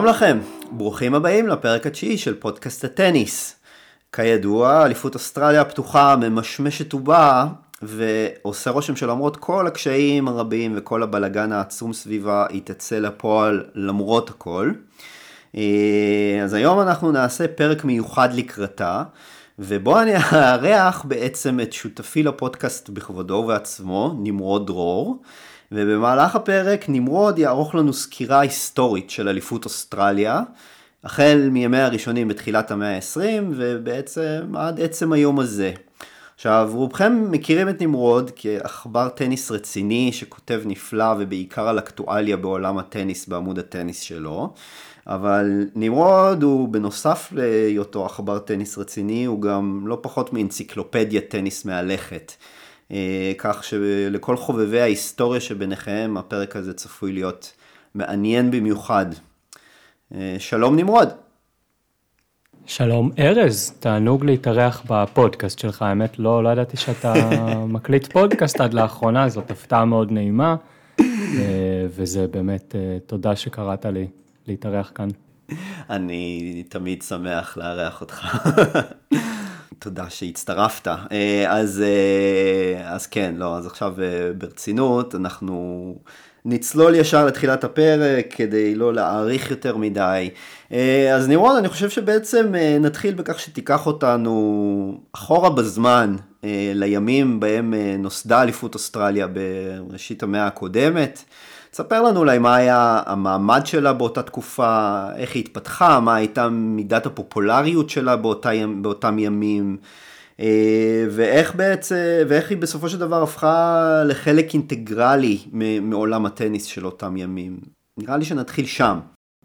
שלום לכם, ברוכים הבאים לפרק התשיעי של פודקאסט הטניס. כידוע, אליפות אוסטרליה הפתוחה ממשמשת ובאה, ועושה רושם שלמרות כל הקשיים הרבים וכל הבלגן העצום סביבה, היא תצא לפועל למרות הכל. אה, אז היום אנחנו נעשה פרק מיוחד לקראתה, ובו אני אארח בעצם את שותפי לפודקאסט בכבודו ובעצמו, נמרוד דרור. ובמהלך הפרק נמרוד יערוך לנו סקירה היסטורית של אליפות אוסטרליה, החל מימי הראשונים בתחילת המאה ה-20 ובעצם עד עצם היום הזה. עכשיו, רובכם מכירים את נמרוד כעכבר טניס רציני שכותב נפלא ובעיקר על אקטואליה בעולם הטניס בעמוד הטניס שלו, אבל נמרוד הוא בנוסף להיותו עכבר טניס רציני, הוא גם לא פחות מאנציקלופדיה טניס מהלכת. אה, כך שלכל חובבי ההיסטוריה שביניכם, הפרק הזה צפוי להיות מעניין במיוחד. אה, שלום נמרוד. שלום ארז, תענוג להתארח בפודקאסט שלך, האמת לא, לא ידעתי שאתה מקליט פודקאסט עד לאחרונה, זאת הפתעה מאוד נעימה, אה, וזה באמת תודה שקראת לי להתארח כאן. אני תמיד שמח לארח אותך. תודה שהצטרפת. אה, אז, אה, אז כן, לא, אז עכשיו אה, ברצינות, אנחנו נצלול ישר לתחילת הפרק כדי לא להאריך יותר מדי. אז נמרוד, אני חושב שבעצם נתחיל בכך שתיקח אותנו אחורה בזמן, לימים בהם נוסדה אליפות אוסטרליה בראשית המאה הקודמת. תספר לנו אולי מה היה המעמד שלה באותה תקופה, איך היא התפתחה, מה הייתה מידת הפופולריות שלה באותה, באותם ימים, אה, ואיך בעצם, ואיך היא בסופו של דבר הפכה לחלק אינטגרלי מעולם הטניס של אותם ימים. נראה לי שנתחיל שם.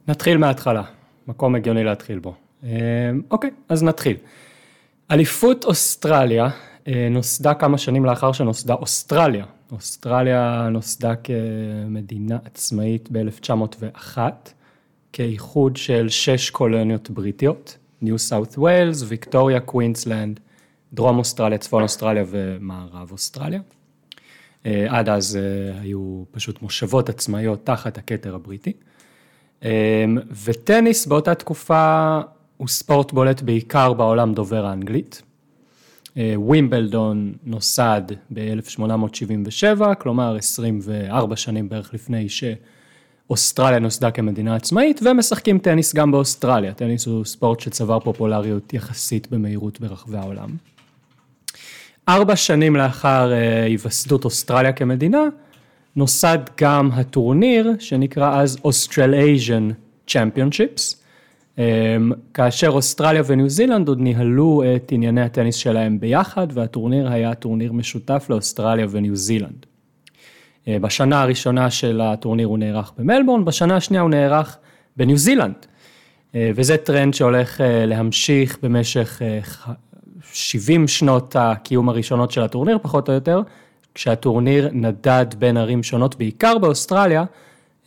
נתחיל מההתחלה, מקום הגיוני להתחיל בו. אה, אוקיי, אז נתחיל. אליפות אוסטרליה אה, נוסדה כמה שנים לאחר שנוסדה אוסטרליה. אוסטרליה נוסדה כמדינה עצמאית ב-1901, כאיחוד של שש קולוניות בריטיות, ניו סאות' ווילס, ויקטוריה, קווינסלנד, דרום אוסטרליה, צפון אוסטרליה ומערב אוסטרליה. אה, עד אז אה, היו פשוט מושבות עצמאיות תחת הכתר הבריטי. וטניס באותה תקופה הוא ספורט בולט בעיקר בעולם דובר האנגלית. אה, ווימבלדון נוסד ב-1877, כלומר 24 שנים בערך לפני שאוסטרליה נוסדה כמדינה עצמאית, ומשחקים טניס גם באוסטרליה. טניס הוא ספורט שצבר פופולריות יחסית במהירות ברחבי העולם. ארבע שנים לאחר אה, היווסדות אוסטרליה כמדינה, נוסד גם הטורניר שנקרא אז Australasian Championships, כאשר אוסטרליה וניו זילנד עוד ניהלו את ענייני הטניס שלהם ביחד, והטורניר היה טורניר משותף לאוסטרליה וניו זילנד. אה, בשנה הראשונה של הטורניר הוא נערך במלבורן, בשנה השנייה הוא נערך בניו זילנד. אה, וזה טרנד שהולך אה, להמשיך במשך 70 שנות הקיום הראשונות של הטורניר, פחות או יותר, כשהטורניר נדד בין ערים שונות, בעיקר באוסטרליה,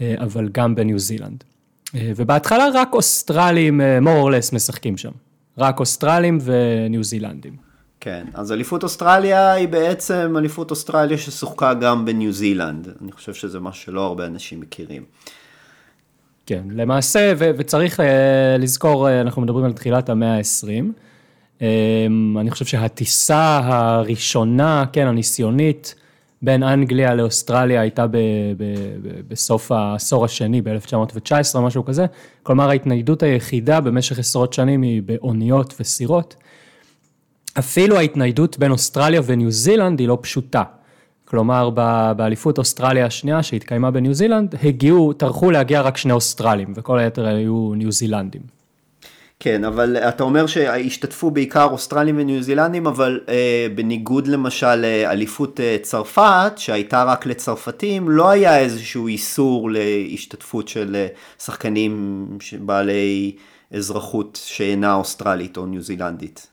אבל גם בניו זילנד. אה, ובהתחלה רק אוסטרלים, אה, more or less, משחקים שם. רק אוסטרלים וניו זילנדים. כן, אז אליפות אוסטרליה היא בעצם אליפות אוסטרליה ששוחקה גם בניו זילנד. אני חושב שזה משהו שלא הרבה אנשים מכירים. כן, למעשה, ו- וצריך uh, לזכור, uh, אנחנו מדברים על תחילת המאה ה-20. Um, אני חושב שהטיסה הראשונה, כן, הניסיונית, בין אנגליה לאוסטרליה הייתה ב, ב, ב, בסוף העשור השני, ב-1919 משהו כזה, כלומר ההתניידות היחידה במשך עשרות שנים היא באוניות וסירות. אפילו ההתניידות בין אוסטרליה וניו זילנד היא לא פשוטה. כלומר, באליפות אוסטרליה השנייה שהתקיימה בניו זילנד, הגיעו, טרחו להגיע רק שני אוסטרלים, וכל היתר היו ניו זילנדים. כן, אבל אתה אומר שהשתתפו בעיקר אוסטרלים וניו זילנדים, אבל אה, בניגוד למשל לאליפות אה, צרפת, שהייתה רק לצרפתים, לא היה איזשהו איסור להשתתפות של אה, שחקנים בעלי אזרחות שאינה אוסטרלית או ניו זילנדית.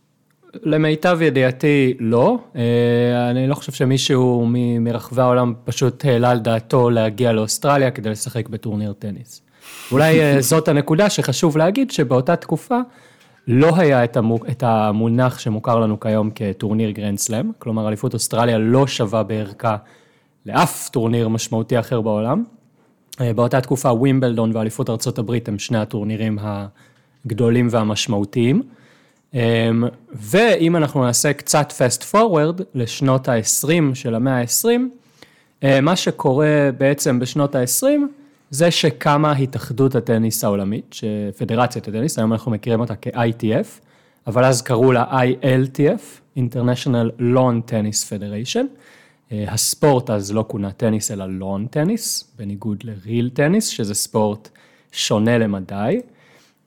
למיטב ידיעתי לא, אה, אני לא חושב שמישהו מרחבי העולם פשוט העלה על דעתו להגיע לאוסטרליה כדי לשחק בטורניר טניס. אולי אה, זאת הנקודה שחשוב להגיד, שבאותה תקופה לא היה את, המוק, את המונח שמוכר לנו כיום כטורניר גרנד סלאם, כלומר אליפות אוסטרליה לא שווה בערכה לאף טורניר משמעותי אחר בעולם. באותה תקופה ווימבלדון ואליפות ארה"ב הם שני הטורנירים הגדולים והמשמעותיים. ואם אנחנו נעשה קצת fast forward לשנות ה-20 של המאה ה-20, מה שקורה בעצם בשנות ה-20 זה שקמה התאחדות הטניס העולמית, פדרציית הטניס, היום אנחנו מכירים אותה כ-ITF, אבל אז קראו לה ILTF, International Lawn Tennis Federation. הספורט אז לא כונה טניס אלא לון טניס, בניגוד לריל טניס, שזה ספורט שונה למדי,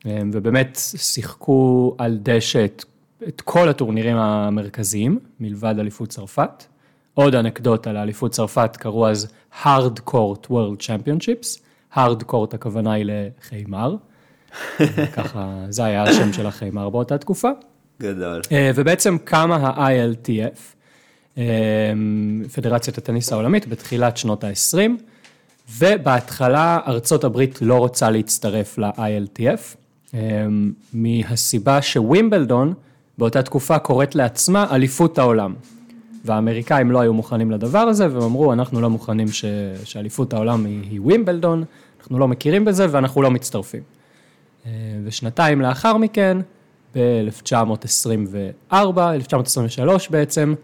ובאמת שיחקו על דשא את, את כל הטורנירים המרכזיים, מלבד אליפות צרפת. עוד אנקדוטה לאליפות צרפת, קראו אז hard court world championships, court הכוונה היא לחיימר, ככה זה היה השם של החיימר באותה תקופה. גדול. ובעצם קמה ה-ILTF, פדרציית הטניס העולמית, בתחילת שנות ה-20, ובהתחלה ארצות הברית לא רוצה להצטרף ל-ILTF, מהסיבה שווימבלדון באותה תקופה קוראת לעצמה אליפות העולם. והאמריקאים לא היו מוכנים לדבר הזה, והם אמרו, אנחנו לא מוכנים ש... שאליפות העולם היא, היא ווימבלדון, אנחנו לא מכירים בזה ואנחנו לא מצטרפים. ושנתיים לאחר מכן, ב-1924, 1923 בעצם,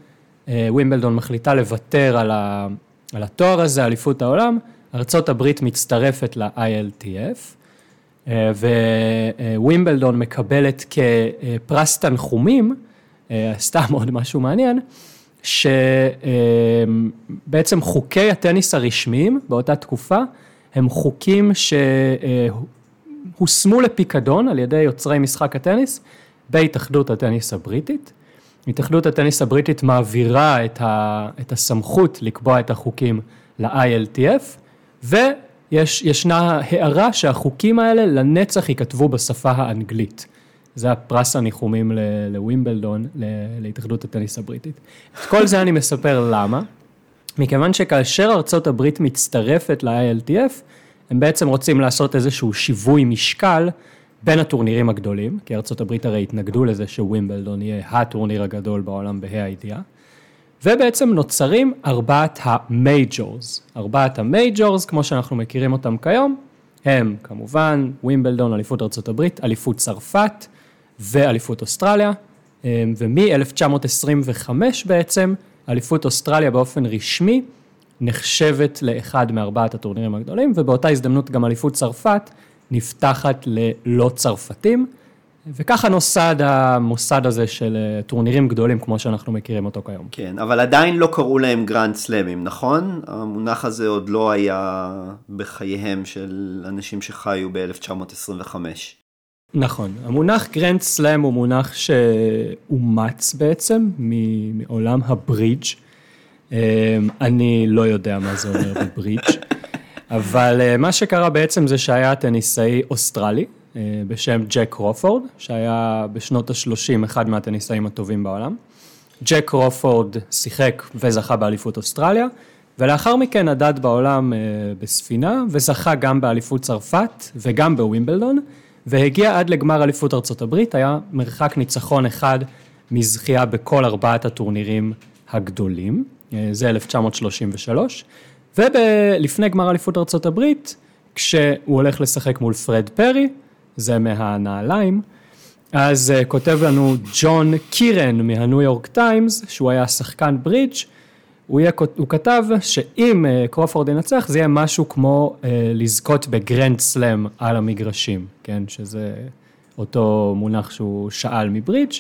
ווימבלדון מחליטה לוותר על, ה... על התואר הזה, אליפות העולם, ארה"ב מצטרפת ל-ILTF, ווימבלדון מקבלת כפרס תנחומים, סתם עוד משהו מעניין, שבעצם חוקי הטניס הרשמיים באותה תקופה הם חוקים שהושמו לפיקדון על ידי יוצרי משחק הטניס בהתאחדות הטניס הבריטית. התאחדות הטניס הבריטית מעבירה את, ה, את הסמכות לקבוע את החוקים ל-ILTF וישנה הערה שהחוקים האלה לנצח ייכתבו בשפה האנגלית. זה הפרס הניחומים לווימבלדון, להתאחדות הטניס הבריטית. את כל זה אני מספר למה. מכיוון שכאשר ארצות הברית מצטרפת ל-ILTF, הם בעצם רוצים לעשות איזשהו שיווי משקל בין הטורנירים הגדולים, כי ארצות הברית הרי התנגדו לזה שווימבלדון יהיה הטורניר הגדול בעולם בה"א הידיעה, ובעצם נוצרים ארבעת ה majors. ארבעת ה majors, כמו שאנחנו מכירים אותם כיום, הם כמובן ווימבלדון, אליפות ארצות הברית, אליפות צרפת, ואליפות אוסטרליה, ומ-1925 בעצם, אליפות אוסטרליה באופן רשמי נחשבת לאחד מארבעת הטורנירים הגדולים, ובאותה הזדמנות גם אליפות צרפת נפתחת ללא צרפתים, וככה נוסד המוסד הזה של אה, טורנירים גדולים כמו שאנחנו מכירים אותו כיום. כן, אבל עדיין לא קראו להם גרנד סלאמים, נכון? המונח הזה עוד לא היה בחייהם של אנשים שחיו ב-1925. נכון, המונח גרנד סלאם הוא מונח שאומץ בעצם מעולם הברידג'. אמ, אני לא יודע מה זה אומר בברידג', אבל אה, מה שקרה בעצם זה שהיה טניסאי אוסטרלי אה, בשם ג'ק קרופורד, שהיה בשנות ה-30 אחד מהטניסאים הטובים בעולם. ג'ק קרופורד שיחק וזכה באליפות אוסטרליה, ולאחר מכן נדד בעולם אה, בספינה, וזכה גם באליפות צרפת וגם בווימבלדון. והגיע עד לגמר אליפות ארצות הברית, היה מרחק ניצחון אחד מזכייה בכל ארבעת הטורנירים הגדולים, אה, זה 1933, ולפני גמר אליפות ארצות הברית, כשהוא הולך לשחק מול פרד פרי, זה מהנעליים, אז אה, כותב לנו ג'ון קירן מהניו יורק טיימס, שהוא היה שחקן ברידג', הוא, יהיה, הוא כתב שאם אה, קרופורד ינצח זה יהיה משהו כמו אה, לזכות בגרנד סלאם על המגרשים, כן, שזה אותו מונח שהוא שאל מברידג'.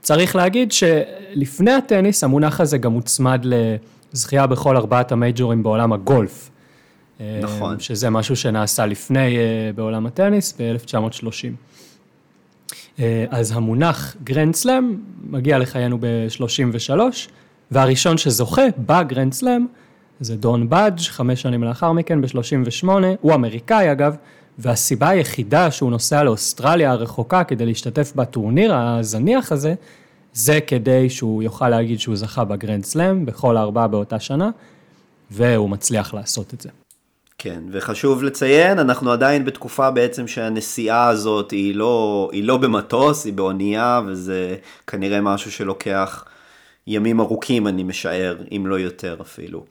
צריך להגיד שלפני הטניס המונח הזה גם מוצמד לזכייה בכל ארבעת המייג'ורים בעולם הגולף. נכון. שזה משהו שנעשה לפני בעולם הטניס ב-1930. אה, אז המונח גרנד סלאם מגיע לחיינו ב-33. והראשון שזוכה בגרנד סלאם זה דון בדג', חמש שנים לאחר מכן, ב-38, הוא אמריקאי אגב, והסיבה היחידה שהוא נוסע לאוסטרליה הרחוקה כדי להשתתף בטורניר הזניח הזה, זה כדי שהוא יוכל להגיד שהוא זכה בגרנד סלאם בכל הארבעה באותה שנה, והוא מצליח לעשות את זה. כן, וחשוב לציין, אנחנו עדיין בתקופה בעצם שהנסיעה הזאת היא לא, היא לא במטוס, היא באונייה, וזה כנראה משהו שלוקח ימים ארוכים, אני משער, אם לא יותר אפילו.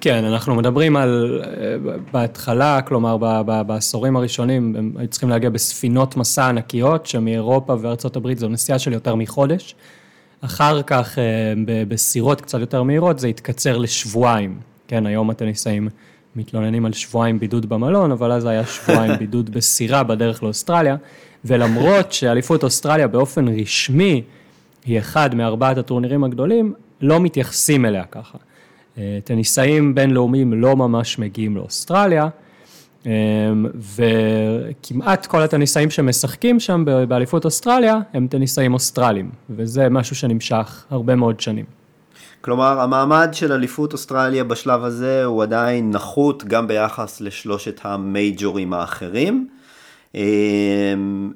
כן, אנחנו מדברים על, אה, בהתחלה, כלומר בעשורים הראשונים, הם היו צריכים להגיע בספינות מסע ענקיות, שמאירופה וארצות הברית זו נסיעה של יותר מחודש. אחר כך, אה, בסירות קצת יותר מהירות, זה התקצר לשבועיים. כן, היום הטניסאים מתלוננים על שבועיים בידוד במלון, אבל אז היה שבועיים בידוד בסירה בדרך לאוסטרליה, ולמרות שאליפות אוסטרליה באופן רשמי היא אחד מארבעת הטורנירים הגדולים, לא מתייחסים אליה ככה. אה, טניסאים בינלאומיים לא ממש מגיעים לאוסטרליה, אה, וכמעט כל הטניסאים שמשחקים שם באליפות אוסטרליה הם טניסאים אוסטרלים, וזה משהו שנמשך הרבה מאוד שנים. כלומר, המעמד של אליפות אוסטרליה בשלב הזה הוא עדיין נחות גם ביחס לשלושת המייג'ורים האחרים. אה,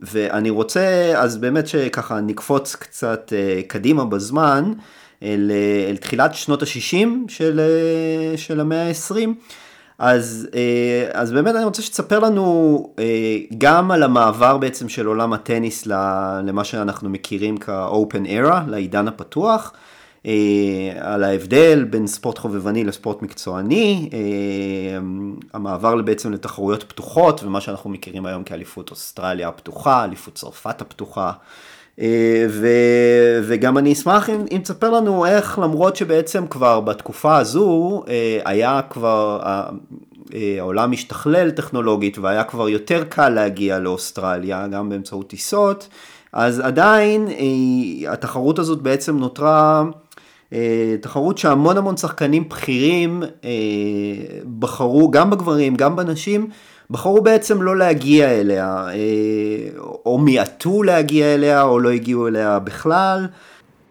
ואני רוצה, אז באמת שככה נקפוץ קצת קדימה בזמן. אל, אל תחילת שנות ה-60 של, של המאה ה-20. אז, אז באמת אני רוצה שתספר לנו גם על המעבר בעצם של עולם הטניס למה שאנחנו מכירים כ-open era, לעידן הפתוח, על ההבדל בין ספורט חובבני לספורט מקצועני, המעבר בעצם לתחרויות פתוחות ומה שאנחנו מכירים היום כאליפות אוסטרליה הפתוחה, אליפות צרפת הפתוחה. אה, ו, וגם אני אשמח אם, אם תספר לנו איך למרות שבעצם כבר בתקופה הזו אה, היה כבר, אה, העולם השתכלל טכנולוגית והיה כבר יותר קל להגיע לאוסטרליה גם באמצעות טיסות, אז עדיין התחרות הזאת בעצם נותרה תחרות שהמון המון שחקנים בכירים בחרו גם בגברים גם בנשים בחרו בעצם לא להגיע אליה, אה, או מיעטו להגיע אליה, או לא הגיעו אליה בכלל.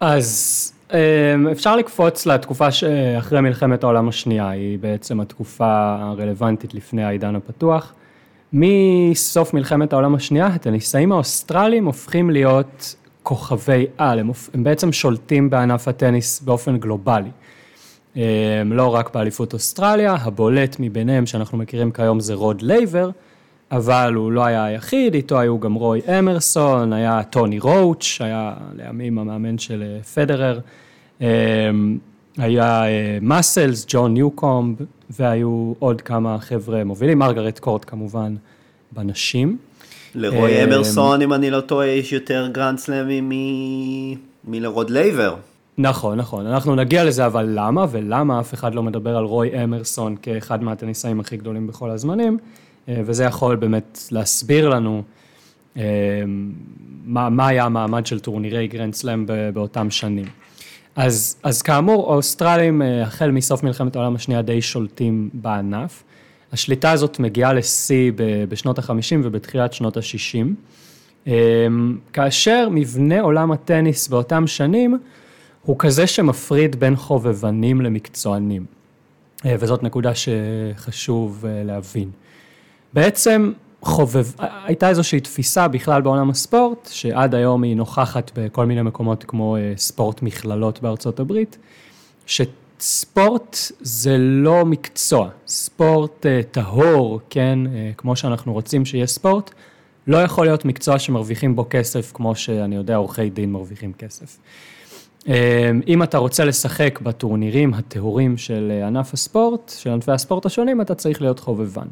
אז אה, אפשר לקפוץ לתקופה שאחרי מלחמת העולם השנייה, היא בעצם התקופה הרלוונטית לפני העידן הפתוח. מסוף מלחמת העולם השנייה, הטניסאים האוסטרלים הופכים להיות כוכבי על, הם, הם בעצם שולטים בענף הטניס באופן גלובלי. אמ, לא רק באליפות אוסטרליה, הבולט מביניהם שאנחנו מכירים כיום זה רוד לייבר, אבל הוא לא היה היחיד, איתו היו גם רוי אמרסון, היה טוני רוץ', היה לימים המאמן של אה, פדרר, אמ, היה מאסלס, ג'ון ניוקומב, והיו עוד כמה חבר'ה מובילים, מרגרט קורט כמובן בנשים. לרוי אמ, אמרסון, אם אני לא טועה, יש יותר גרנד סלאמים מלרוד לייבר. נכון, נכון. אנחנו נגיע לזה, אבל למה, ולמה אף אחד לא מדבר על רוי אמרסון כאחד מהטניסאים הכי גדולים בכל הזמנים, אה, וזה יכול באמת להסביר לנו אה, מה, מה היה המעמד של טורנירי גרנד סלאם באותם שנים. אז, אז כאמור, האוסטרלים, אה, החל מסוף מלחמת העולם השנייה, די שולטים בענף. השליטה הזאת מגיעה לשיא בשנות ה-50 ובתחילת שנות ה-60, כאשר מבנה עולם הטניס באותם שנים, הוא כזה שמפריד בין חובבנים למקצוענים, אה, וזאת נקודה שחשוב אה, להבין. בעצם חובב, הייתה איזושהי תפיסה בכלל בעולם הספורט, שעד היום היא נוכחת בכל מיני מקומות כמו אה, ספורט מכללות בארצות הברית, שספורט זה לא מקצוע, ספורט טהור, כן, כמו שאנחנו רוצים שיהיה ספורט, לא יכול להיות מקצוע שמרוויחים בו כסף כמו שאני יודע עורכי דין מרוויחים כסף. אמ, אם אתה רוצה לשחק בטורנירים הטהורים של אה, ענף הספורט, של ענפי הספורט השונים, אתה צריך להיות חובבן.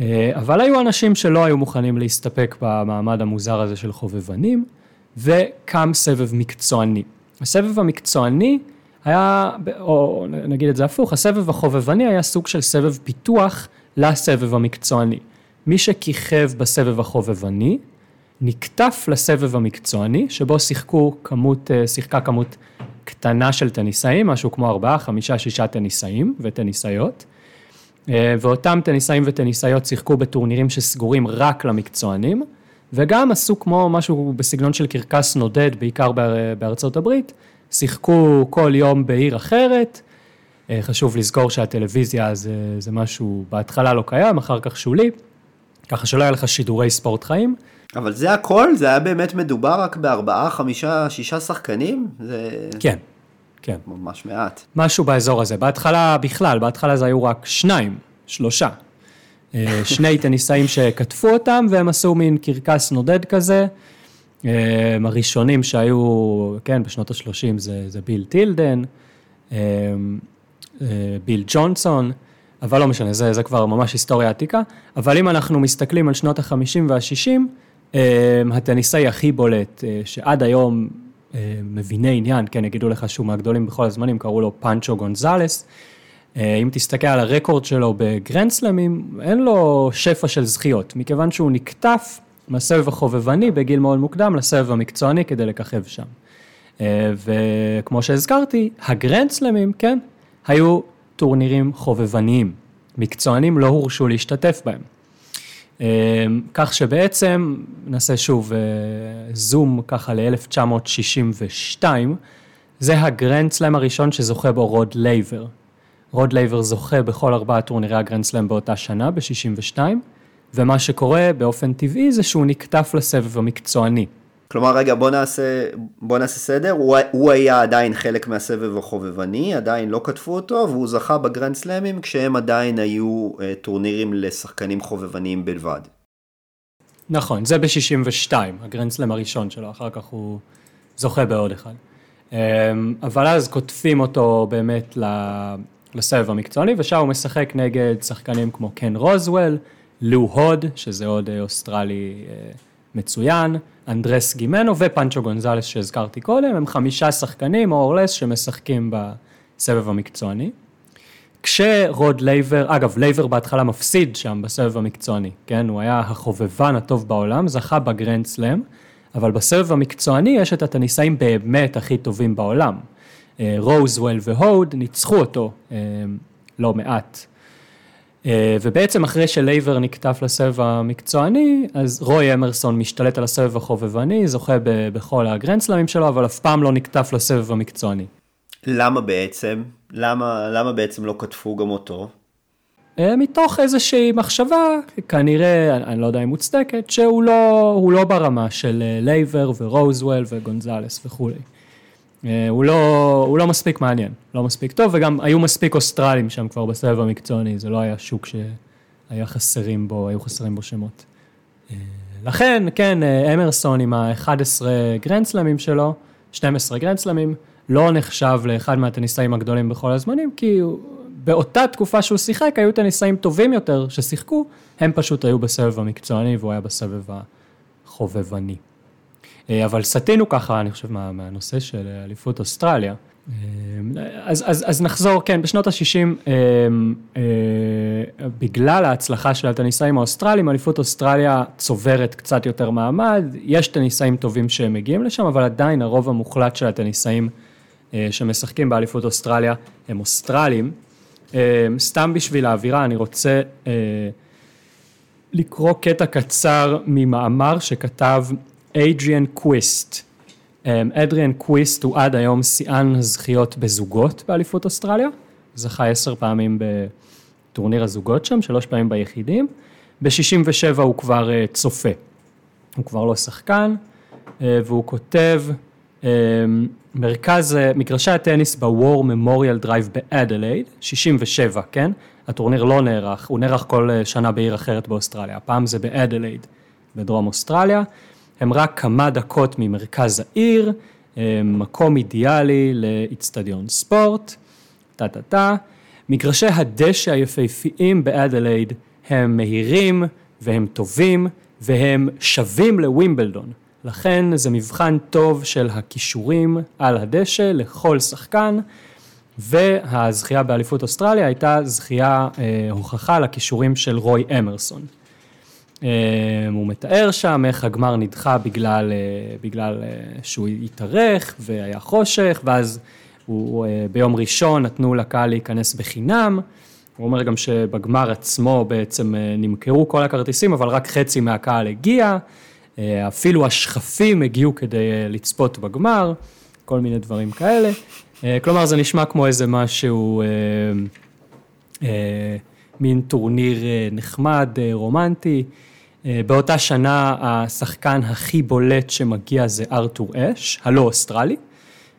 אה, אבל היו אנשים שלא היו מוכנים להסתפק במעמד המוזר הזה של חובבנים, וקם סבב מקצועני. הסבב המקצועני היה, או נגיד את זה הפוך, הסבב החובבני היה סוג של סבב פיתוח לסבב המקצועני. מי שכיכב בסבב החובבני, נקטף לסבב המקצועני, שבו שיחקו כמות, אה, שיחקה כמות קטנה של טניסאים, משהו כמו ארבעה, חמישה, שישה טניסאים וטניסאיות. אה, ואותם טניסאים וטניסאיות שיחקו בטורנירים שסגורים רק למקצוענים, וגם עשו כמו משהו בסגנון של קרקס נודד, בעיקר בארצות הברית, שיחקו כל יום בעיר אחרת. אה, חשוב לזכור שהטלוויזיה זה, זה משהו בהתחלה לא קיים, אחר כך שולי, ככה שלא היה לך שידורי ספורט חיים. אבל זה הכל? זה היה באמת מדובר רק בארבעה, חמישה, שישה שחקנים? זה... כן, כן. ממש מעט. משהו באזור הזה. בהתחלה בכלל, בהתחלה זה היו רק שניים, שלושה. אה, שני טניסאים שכתפו אותם, והם עשו מין קרקס נודד כזה. אה, הראשונים שהיו, כן, בשנות ה-30 זה, זה ביל טילדן. אה, ביל ג'ונסון, אבל לא משנה, זה, זה כבר ממש היסטוריה עתיקה, אבל אם אנחנו מסתכלים על שנות ה-50 וה-60, הטניסאי הכי בולט, שעד היום מביני עניין, כן, יגידו לך שהוא מהגדולים בכל הזמנים, קראו לו פאנצ'ו גונזלס. אם תסתכל על הרקורד שלו בגרנדסלמים, אין לו שפע של זכיות, מכיוון שהוא נקטף מהסבב החובבני בגיל מאוד מוקדם לסבב המקצועני כדי לככב שם. וכמו שהזכרתי, הגרנדסלמים, כן, היו טורנירים חובבניים. מקצוענים לא הורשו להשתתף בהם. כך שבעצם, נעשה שוב זום ככה ל-1962, זה הגרנד סלאם הראשון שזוכה בו רוד לייבר. רוד לייבר זוכה בכל ארבעה טורנירי הגרנד סלאם באותה שנה, ב-62, ומה שקורה באופן טבעי זה שהוא נקטף לסבב המקצועני. כלומר, רגע, בוא נעשה, בוא נעשה סדר, הוא, הוא היה עדיין חלק מהסבב החובבני, עדיין לא קטפו אותו, והוא זכה בגרנד סלאמים כשהם עדיין היו אה, טורנירים לשחקנים חובבניים בלבד. נכון, זה ב-62, הגרנד סלאם הראשון שלו, אחר כך הוא זוכה בעוד אחד. אמ, אבל אז קוטפים אותו באמת לסבב המקצועני, ושם הוא משחק נגד שחקנים כמו קן רוזוול, לו הואד, שזה עוד אה, אוסטרלי אה, מצוין, אנדרס גימנו ופנצ'ו גונזלס שהזכרתי קודם, הם חמישה שחקנים more or less שמשחקים בסבב המקצועני. כשרוד לייבר, אגב לייבר בהתחלה מפסיד שם בסבב המקצועני, כן, הוא היה החובבן הטוב בעולם, זכה בגרנד סלאם, אבל בסבב המקצועני יש את הטניסאים באמת הכי טובים בעולם. רוזוול והוד ניצחו אותו אה, לא מעט. אה, ובעצם אחרי שלייבר נקטף לסבב המקצועני, אז רוי אמרסון משתלט על הסבב החובבני, זוכה בכל הגרנדסלמים שלו, אבל אף פעם לא נקטף לסבב המקצועני. למה בעצם? למה, למה בעצם לא כתפו גם אותו? אה, מתוך איזושהי מחשבה, כנראה, אני לא יודע אם מוצדקת, שהוא לא, לא ברמה של אה, לייבר ורוזוול וגונזלס וכולי. אה, הוא לא, הוא לא מספיק מעניין, לא מספיק טוב, וגם היו מספיק אוסטרלים שם כבר בסבב המקצועני, זה לא היה שוק שהיה חסרים בו, היו חסרים בו שמות. אה, לכן, כן, אה, אמרסון עם ה-11 גרנדסלמים שלו, 12 גרנדסלמים, לא נחשב לאחד מהטניסאים הגדולים בכל הזמנים, כי באותה תקופה שהוא שיחק, היו טניסאים טובים יותר ששיחקו, הם פשוט היו בסבב המקצועני והוא היה בסבב החובבני. אה, אבל סטינו ככה, אני חושב, מה, מהנושא של אליפות אוסטרליה. אה, אז, אז, אז נחזור, כן, בשנות ה-60, אה, בגלל ההצלחה של הטניסאים האוסטרלים, אליפות אוסטרליה צוברת קצת יותר מעמד, יש טניסאים טובים שמגיעים לשם, אבל עדיין הרוב המוחלט של הטניסאים שמשחקים באליפות אוסטרליה הם אוסטרלים. סתם בשביל האווירה, אני רוצה לקרוא קטע קצר ממאמר שכתב אדריאן קוויסט. אדריאן קוויסט הוא עד היום שיאן הזכיות בזוגות באליפות אוסטרליה, זכה עשר פעמים בטורניר הזוגות שם, שלוש פעמים ביחידים. ב-67 הוא כבר uh, צופה, הוא כבר לא שחקן, אה, והוא כותב, אה, מרכז, אה, מגרשי הטניס ב War Memorial Drive באדלייד, 67, כן? הטורניר לא נערך, הוא נערך כל שנה בעיר אחרת באוסטרליה, הפעם זה באדלייד, בדרום אוסטרליה. הם רק כמה דקות ממרכז העיר, אה, מקום אידיאלי לאיצטדיון ספורט, טה טה טה. מגרשי הדשא היפהפיים באדלייד הם מהירים והם טובים והם שווים לווימבלדון. לכן זה מבחן טוב של הכישורים על הדשא לכל שחקן, והזכייה באליפות אוסטרליה הייתה זכייה, אה, הוכחה לכישורים של רוי אמרסון. אה, הוא מתאר שם איך הגמר נדחה בגלל, אה, בגלל אה, שהוא התארך והיה חושך, ואז הוא, ביום ראשון נתנו לקהל להיכנס בחינם. הוא אומר גם שבגמר עצמו בעצם נמכרו כל הכרטיסים, אבל רק חצי מהקהל הגיע. אפילו השכפים הגיעו כדי לצפות בגמר, כל מיני דברים כאלה. כלומר, זה נשמע כמו איזה משהו, מין טורניר נחמד, רומנטי. אה, באותה שנה השחקן הכי בולט שמגיע זה ארתור אש, הלא אוסטרלי,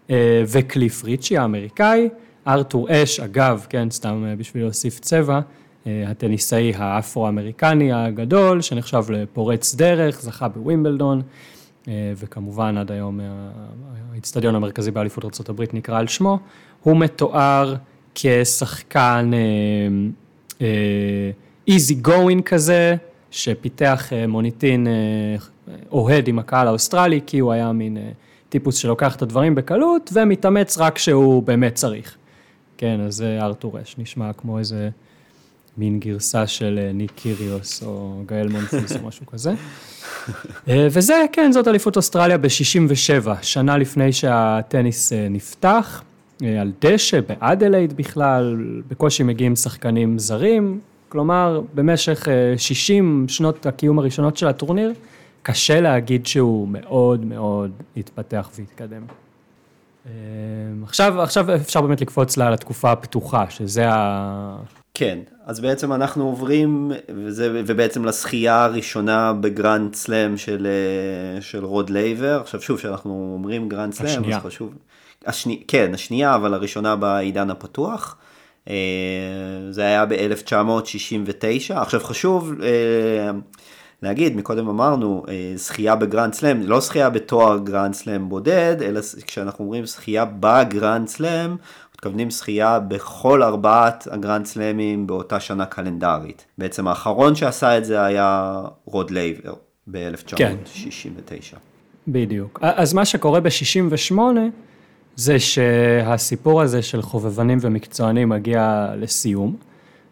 אה, וקליף ריצ'י האמריקאי. ארתור אש, אגב, כן, סתם אה, בשביל להוסיף צבע, הטניסאי האפרו-אמריקני הגדול, שנחשב לפורץ דרך, זכה בווימבלדון, וכמובן עד היום האיצטדיון המרכזי באליפות ארה"ב נקרא על שמו, הוא מתואר כשחקן easy אה, going כזה, שפיתח אה, מוניטין אה, אוהד עם הקהל האוסטרלי, כי הוא היה מין טיפוס שלוקח את הדברים בקלות, ומתאמץ רק כשהוא באמת צריך. כן, אז זה ארתור אש, נשמע כמו איזה מין גרסה של אה, ניק קיריוס או גאל מונפיס או משהו כזה. אה, וזה, כן, זאת אליפות אוסטרליה ב-67, שנה לפני שהטניס אה, נפתח, על דשא, באדלייד בכלל, בקושי מגיעים שחקנים זרים, כלומר, במשך 60 שנות הקיום הראשונות של הטורניר, קשה להגיד שהוא מאוד מאוד התפתח והתקדם. עכשיו, עכשיו אפשר באמת לקפוץ לה לתקופה הפתוחה, שזה ה... כן, אז בעצם אנחנו עוברים, וזה, ובעצם לזכייה הראשונה בגרנד סלאם של, אה, של רוד לייבר. עכשיו שוב, כשאנחנו אומרים גרנד סלאם, אז חשוב... השני, כן, השנייה, אבל הראשונה בעידן הפתוח. אה, זה היה ב-1969. עכשיו חשוב אה, להגיד, מקודם אמרנו, זכייה בגרנד סלאם, לא זכייה בתואר גרנד סלאם בודד, אלא כשאנחנו אומרים זכייה בגרנד סלאם, מתכוונים זכייה בכל ארבעת הגרנד סלאמים באותה שנה קלנדרית. בעצם האחרון שעשה את זה היה רוד לייבר ב-1969. כן. בדיוק. אז מה שקורה ב-68 זה שהסיפור הזה של חובבנים ומקצוענים מגיע לסיום.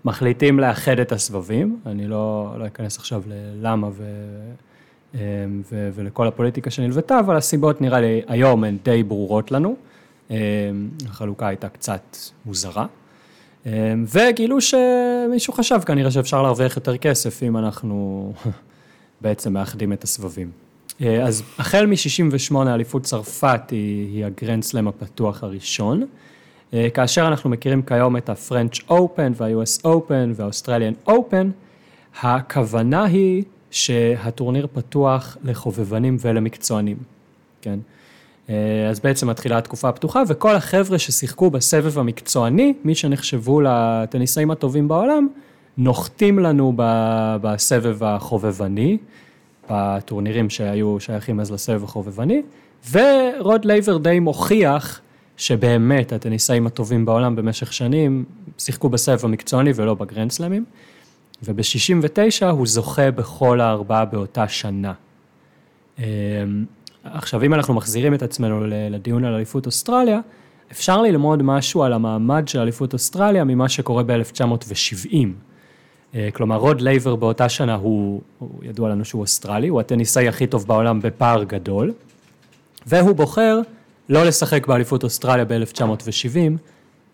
מחליטים לאחד את הסבבים, אני לא, לא אכנס עכשיו ללמה ו... ו... ו... ולכל הפוליטיקה שנלוותה, אבל הסיבות נראה לי היום הן די ברורות לנו. אמ, החלוקה הייתה קצת מוזרה. אמ, וגילו שמישהו חשב כנראה שאפשר להרוויח יותר כסף אם אנחנו בעצם מאחדים את הסבבים. אה, אז החל מ-68 אליפות צרפת היא, היא הגרנד סלאם הפתוח הראשון, אה, כאשר אנחנו מכירים כיום את ה-French Open וה-US Open וה-Australian Open, הכוונה היא שהטורניר פתוח לחובבנים ולמקצוענים, כן? אה, אז בעצם מתחילה התקופה הפתוחה, וכל החבר'ה ששיחקו בסבב המקצועני, מי שנחשבו לטניסאים הטובים בעולם, נוחתים לנו בסבב החובבני, בטורנירים שהיו שייכים אז לסבב החובבני, ורוד לייבר די מוכיח שבאמת הטניסאים הטובים בעולם במשך שנים שיחקו בסבב המקצועני ולא בגרנדסלמים, וב-69 הוא זוכה בכל הארבעה באותה שנה. עכשיו, אם אנחנו מחזירים את עצמנו לדיון על אליפות אוסטרליה, אפשר ללמוד משהו על המעמד של אליפות אוסטרליה ממה שקורה ב-1970. אה, כלומר, רוד לייבר באותה שנה הוא, הוא ידוע לנו שהוא אוסטרלי, הוא הטניסאי הכי טוב בעולם בפער גדול, והוא בוחר לא לשחק באליפות אוסטרליה ב-1970,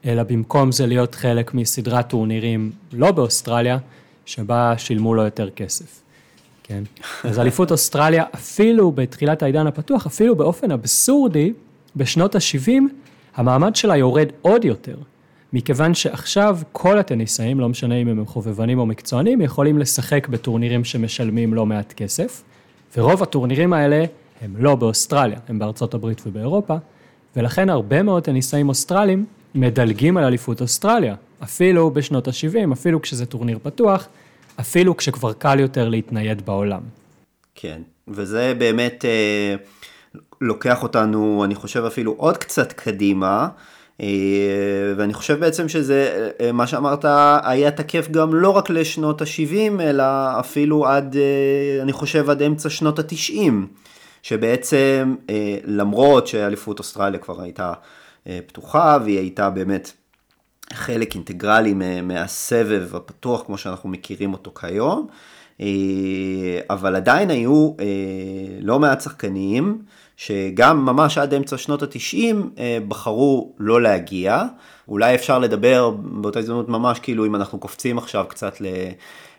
אלא במקום זה להיות חלק מסדרת טורנירים לא באוסטרליה, שבה שילמו לו יותר כסף. כן? אז אליפות אוסטרליה, אפילו בתחילת העידן הפתוח, אפילו באופן אבסורדי, בשנות ה-70, המעמד שלה יורד עוד יותר. מכיוון שעכשיו כל הטניסאים, לא משנה אם הם חובבנים או מקצוענים, יכולים לשחק בטורנירים שמשלמים לא מעט כסף, ורוב הטורנירים האלה הם לא באוסטרליה, הם בארצות הברית ובאירופה, ולכן הרבה מאוד טניסאים אוסטרלים מדלגים על אליפות אוסטרליה, אפילו בשנות ה-70, אפילו כשזה טורניר פתוח, אפילו כשכבר קל יותר להתנייד בעולם. כן, וזה באמת אה, לוקח אותנו, אני חושב אפילו עוד קצת קדימה, אה, ואני חושב בעצם שזה, אה, מה שאמרת, היה תקף גם לא רק לשנות ה-70, אלא אפילו עד, אה, אני חושב, עד אמצע שנות ה-90, שבעצם אה, למרות שאליפות אוסטרליה כבר הייתה אה, פתוחה, והיא הייתה באמת חלק אינטגרלי מהסבב הפתוח כמו שאנחנו מכירים אותו כיום, אה, אבל עדיין היו אה, לא מעט שחקנים שגם ממש עד אמצע שנות התשעים אה, בחרו לא להגיע. אולי אפשר לדבר באותה הזדמנות ממש כאילו אם אנחנו קופצים עכשיו קצת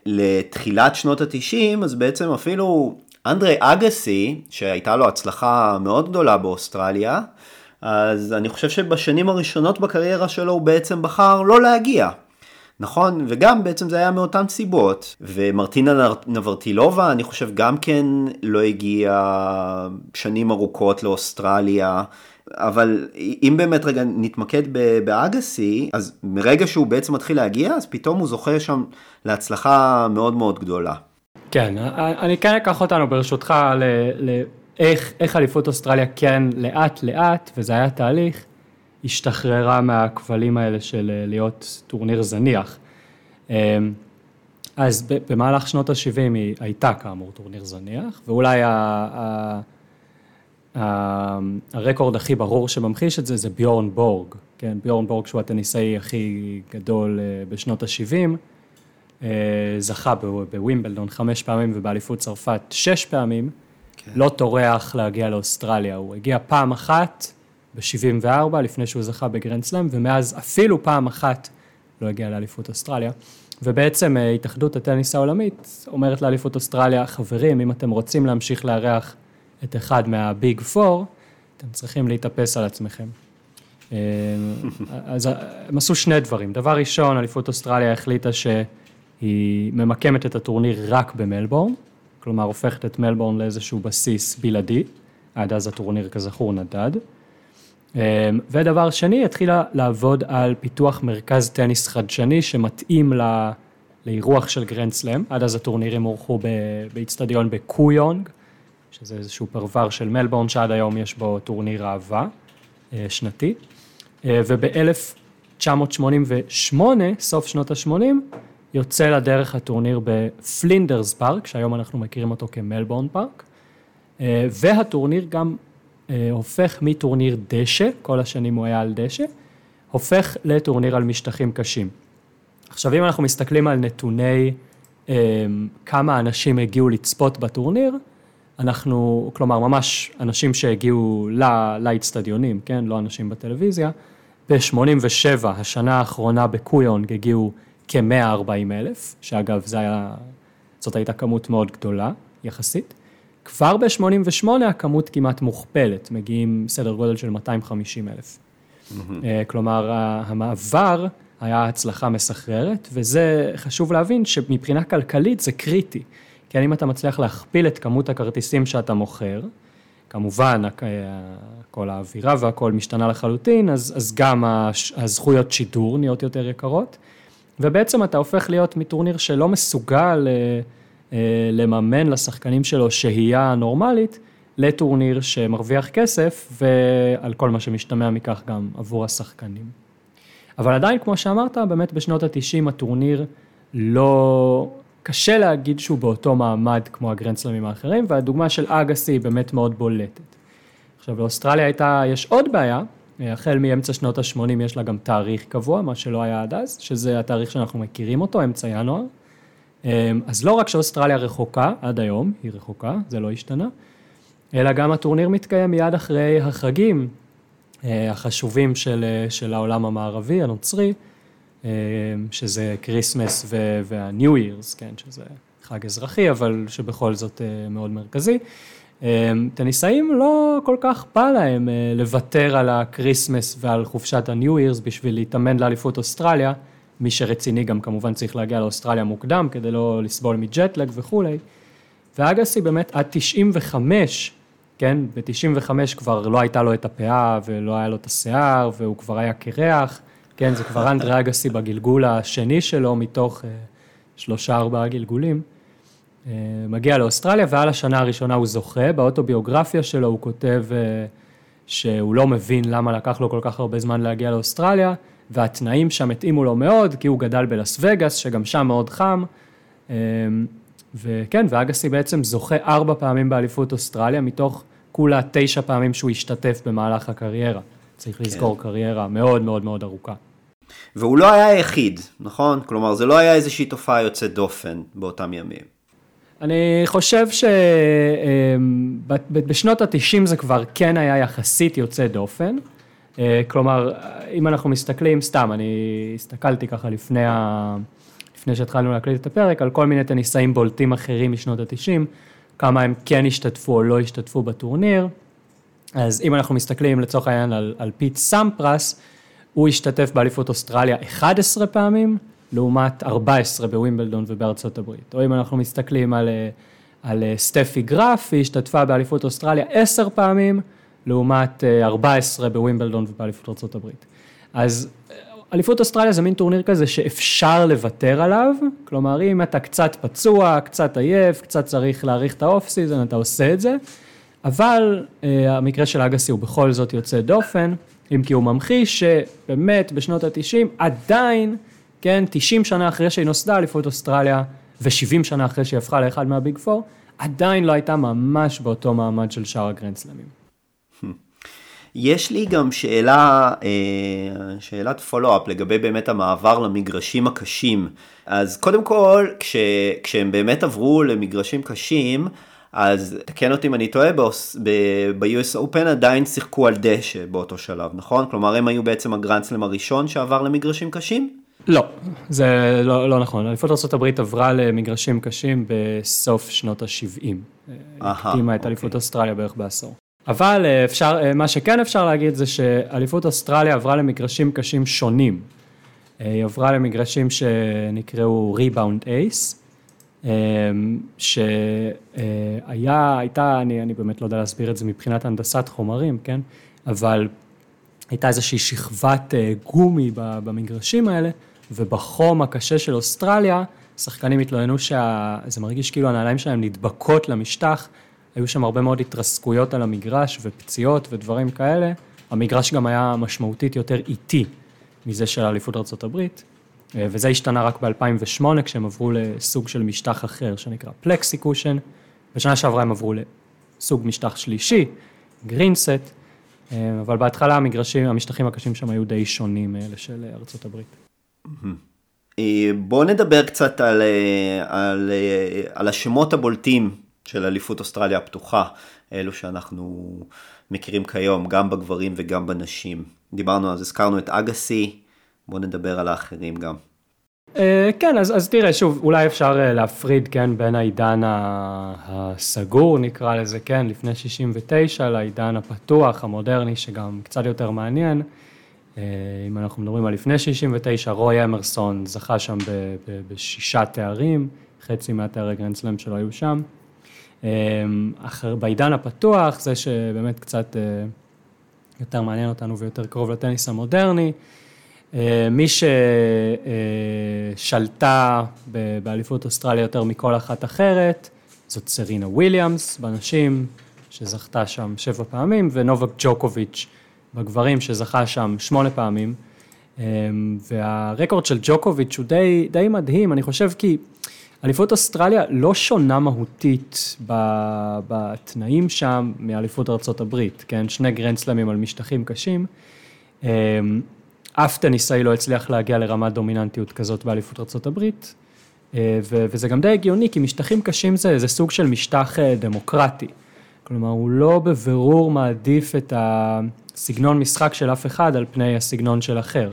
לתחילת שנות התשעים, אז בעצם אפילו אנדרי אגסי, שהייתה לו הצלחה מאוד גדולה באוסטרליה, אז אני חושב שבשנים הראשונות בקריירה שלו הוא בעצם בחר לא להגיע. נכון? וגם בעצם זה היה מאותן סיבות. ומרטינה נברטילובה, אני חושב גם כן לא הגיעה שנים ארוכות לאוסטרליה. אבל אם באמת רגע נתמקד באגסי, אז מרגע שהוא בעצם מתחיל להגיע, אז פתאום הוא זוכה שם להצלחה מאוד מאוד גדולה. כן, אני כן אקח אותנו ברשותך ל... איך, איך אליפות אוסטרליה כן לאט לאט, וזה היה תהליך, השתחררה מהכבלים האלה של אה, להיות טורניר זניח. אה, אז במהלך שנות ה-70 היא הייתה כאמור טורניר זניח, ואולי ה- ה- ה- הרקורד הכי ברור שממחיש את זה זה ביורן בורג, כן, ביורן בורג שהוא הטניסאי הכי גדול בשנות ה-70, זכה בווימבלדון חמש פעמים ובאליפות צרפת שש פעמים, כן. לא טורח להגיע לאוסטרליה, הוא הגיע פעם אחת ב-74 לפני שהוא זכה בגרנד סלאם, ומאז אפילו פעם אחת לא הגיע לאליפות אוסטרליה. ובעצם אה, התאחדות הטניס העולמית אומרת לאליפות אוסטרליה, חברים, אם אתם רוצים להמשיך לארח את אחד מה-Big Four, אתם צריכים להתאפס על עצמכם. אה, אז הם עשו שני דברים. דבר ראשון, אליפות אוסטרליה החליטה שהיא ממקמת את הטורניר רק במלבורן, כלומר הופכת את מלבורן לאיזשהו בסיס בלעדי, עד אז הטורניר כזכור נדד. אמ, ודבר שני, התחילה לעבוד על פיתוח מרכז טניס חדשני שמתאים ל... לאירוח של גרנד סלאם, עד אז הטורנירים הורחו באיצטדיון בקויונג, שזה איזשהו פרבר של מלבורן שעד היום יש בו טורניר ראווה אה, שנתי, אה, וב-1988, סוף שנות ה-80, יוצא לדרך הטורניר בפלינדרס פארק, שהיום אנחנו מכירים אותו כמלבורן פארק, אה, והטורניר גם אה, הופך מטורניר דשא, כל השנים הוא היה על דשא, הופך לטורניר על משטחים קשים. עכשיו אם אנחנו מסתכלים על נתוני אה, כמה אנשים הגיעו לצפות בטורניר, אנחנו, כלומר ממש אנשים שהגיעו לאצטדיונים, כן, לא אנשים בטלוויזיה, ב-87, השנה האחרונה בקויונג הגיעו כ-140 אלף, שאגב, היה, זאת הייתה כמות מאוד גדולה יחסית. כבר ב-88 הכמות כמעט מוכפלת, מגיעים סדר גודל של 250 אלף. Mm-hmm. כלומר, המעבר היה הצלחה מסחררת, וזה חשוב להבין שמבחינה כלכלית זה קריטי. כי אם אתה מצליח להכפיל את כמות הכרטיסים שאתה מוכר, כמובן, כל האווירה והכל משתנה לחלוטין, אז, אז גם הזכויות שידור נהיות יותר יקרות, ובעצם אתה הופך להיות מטורניר שלא מסוגל אה, אה, לממן לשחקנים שלו שהייה נורמלית, לטורניר שמרוויח כסף, ועל כל מה שמשתמע מכך גם עבור השחקנים. אבל עדיין, כמו שאמרת, באמת בשנות ה-90 הטורניר לא... קשה להגיד שהוא באותו מעמד כמו הגרנדסלמים האחרים, והדוגמה של אגסי היא באמת מאוד בולטת. עכשיו, לאוסטרליה הייתה, יש עוד בעיה, החל מאמצע שנות ה-80 יש לה גם תאריך קבוע, מה שלא היה עד אז, שזה התאריך שאנחנו מכירים אותו, אמצע ינואר. אמ, אז לא רק שאוסטרליה רחוקה, עד היום היא רחוקה, זה לא השתנה, אלא גם הטורניר מתקיים מיד אחרי החגים אה, החשובים של, אה, של העולם המערבי, הנוצרי, אה, שזה Christmas וה-New Year's, כן, שזה חג אזרחי, אבל שבכל זאת מאוד מרכזי. טניסאים לא כל כך בא להם לוותר על ה-Christmas ועל חופשת ה-New Year's בשביל להתאמן לאליפות אוסטרליה. מי שרציני גם כמובן צריך להגיע לאוסטרליה מוקדם כדי לא לסבול מג'טלג וכולי. ואגסי באמת עד 95, כן, ב-95 כבר לא הייתה לו את הפאה ולא היה לו את השיער והוא כבר היה קרח, כן, זה כבר אנדרי אגסי בגלגול השני שלו מתוך uh, שלושה ארבעה גלגולים. Uh, מגיע לאוסטרליה ועל השנה הראשונה הוא זוכה, באוטוביוגרפיה שלו הוא כותב uh, שהוא לא מבין למה לקח לו כל כך הרבה זמן להגיע לאוסטרליה. והתנאים שם התאימו לו מאוד, כי הוא גדל בלאס וגאס, שגם שם מאוד חם. אמ, וכן, ואגסי בעצם זוכה ארבע פעמים באליפות אוסטרליה, מתוך כולה תשע פעמים שהוא השתתף במהלך הקריירה. צריך כן. לזכור קריירה מאוד מאוד מאוד ארוכה. והוא לא היה היחיד, נכון? כלומר, זה לא היה איזושהי תופעה יוצאת דופן באותם ימים. אני חושב שבשנות אמ, ה-90 זה כבר כן היה יחסית יוצא דופן. אה, כלומר, אם אנחנו מסתכלים, סתם, אני הסתכלתי ככה לפני, ה... לפני שהתחלנו להקליט את הפרק, על כל מיני טניסאים בולטים אחרים משנות ה-90, כמה הם כן השתתפו או לא השתתפו בטורניר. אז אם אנחנו מסתכלים לצורך העניין על, על פיט סמפרס, הוא השתתף באליפות אוסטרליה 11 פעמים, לעומת 14 בווימבלדון ובארצות הברית. או אם אנחנו מסתכלים על, על סטפי גרף, היא השתתפה באליפות אוסטרליה 10 פעמים, לעומת 14 אה, בווימבלדון ובאליפות ארה"ב. אז אה, אליפות אוסטרליה זה מין טורניר כזה שאפשר לוותר עליו, כלומר אם אתה קצת פצוע, קצת עייף, קצת צריך להאריך את ה-off season, אתה עושה את זה, אבל uh, המקרה של אגסי הוא בכל זאת יוצא דופן, אם כי הוא ממחיש שבאמת בשנות ה-90 עדיין, כן, 90 שנה אחרי שהיא נוסדה, אליפות אוסטרליה, ו-70 שנה אחרי שהיא הפכה לאחד מהביג פור, עדיין לא הייתה ממש באותו מעמד של שאר הגרנדסלמים. יש לי גם שאלה, אה, שאלת פולו-אפ לגבי באמת המעבר למגרשים הקשים. אז קודם כל, כש, כשהם באמת עברו למגרשים קשים, אז תקן אותי אם אני טועה, ב-US Open עדיין שיחקו על דשא באותו שלב, נכון? כלומר, הם היו בעצם הגרנדסלם הראשון שעבר למגרשים קשים? לא, זה לא, לא נכון. אליפות ארה"ב עברה למגרשים קשים בסוף שנות ה-70. הקדימה את אליפות אוקיי. אוסטרליה בערך בעשור. אבל אה, אפשר, אה, מה שכן אפשר להגיד זה שאליפות אוסטרליה עברה למגרשים קשים שונים. אה, היא עברה למגרשים שנקראו ריבאונד אייס, שהיה, הייתה, אני, אני באמת לא יודע להסביר את זה מבחינת הנדסת חומרים, כן? אבל הייתה איזושהי שכבת גומי במגרשים האלה, ובחום הקשה של אוסטרליה, שחקנים התלוננו שזה מרגיש כאילו הנעליים שלהם נדבקות למשטח, היו שם הרבה מאוד התרסקויות על המגרש ופציעות ודברים כאלה. המגרש גם היה משמעותית יותר איטי מזה של אליפות ארה"ב, אה, וזה השתנה רק ב-2008 כשהם עברו לסוג של משטח אחר שנקרא פלקסיקושן. בשנה שעברה הם עברו לסוג משטח שלישי, גרינסט, אה, אבל בהתחלה המגרשים, המשטחים הקשים שם היו די שונים מאלה של ארה"ב. אה, בואו נדבר קצת על, על, על השמות הבולטים של אליפות אוסטרליה הפתוחה, אלו שאנחנו מכירים כיום, גם בגברים וגם בנשים. דיברנו אז, הזכרנו את אגסי, בואו נדבר על האחרים גם. אה, כן, אז, אז תראה, שוב, אולי אפשר אה, להפריד, כן, בין העידן הסגור, נקרא לזה, כן, לפני 69, לעידן הפתוח, המודרני, שגם קצת יותר מעניין. אה, אם אנחנו מדברים על לפני 69, רוי אמרסון זכה שם בשישה תארים, חצי מהתארי גרנדסלאם שלו היו שם. אחר, בעידן הפתוח, זה שבאמת קצת אה, יותר מעניין אותנו ויותר קרוב לטניס המודרני. אה, מי ששלטה באליפות אוסטרליה יותר מכל אחת אחרת, זאת סרינה וויליאמס בנשים, שזכתה שם שבע פעמים, ונובק ג'וקוביץ' בגברים, שזכה שם שמונה פעמים. אמ, והרקורד של ג'וקוביץ' הוא די, די מדהים, אני חושב כי אליפות אוסטרליה לא שונה מהותית בתנאים שם מאליפות הברית, כן? שני גרנדסלמים על משטחים קשים. אמ, אף טניסאי לא הצליח להגיע לרמת דומיננטיות כזאת באליפות הברית, אה, וזה גם די הגיוני, כי משטחים קשים זה, זה סוג של משטח אה, דמוקרטי. כלומר, הוא לא בבירור מעדיף את הסגנון משחק של אף אחד על פני הסגנון של אחר.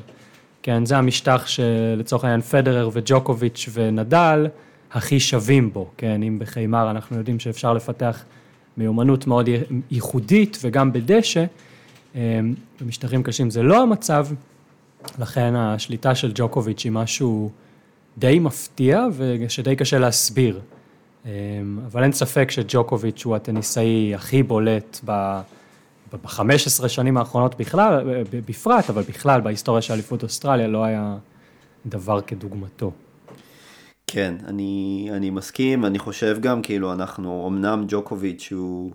כן, זה המשטח שלצורך העניין פדרר וג'וקוביץ' ונדל, הכי שווים בו, כן, אם בחיימר אנחנו יודעים שאפשר לפתח מיומנות מאוד ייחודית וגם בדשא, אמ, במשטחים קשים זה לא המצב, לכן השליטה של ג'וקוביץ' היא משהו די מפתיע ושדי קשה להסביר. אמ, אבל אין ספק שג'וקוביץ' הוא הטניסאי הכי בולט ב-15 שנים האחרונות בכלל, בפרט, אבל בכלל בהיסטוריה של אליפות אוסטרליה לא היה דבר כדוגמתו. כן, אני, אני מסכים, אני חושב גם, כאילו, אנחנו, אמנם ג'וקוביץ' הוא,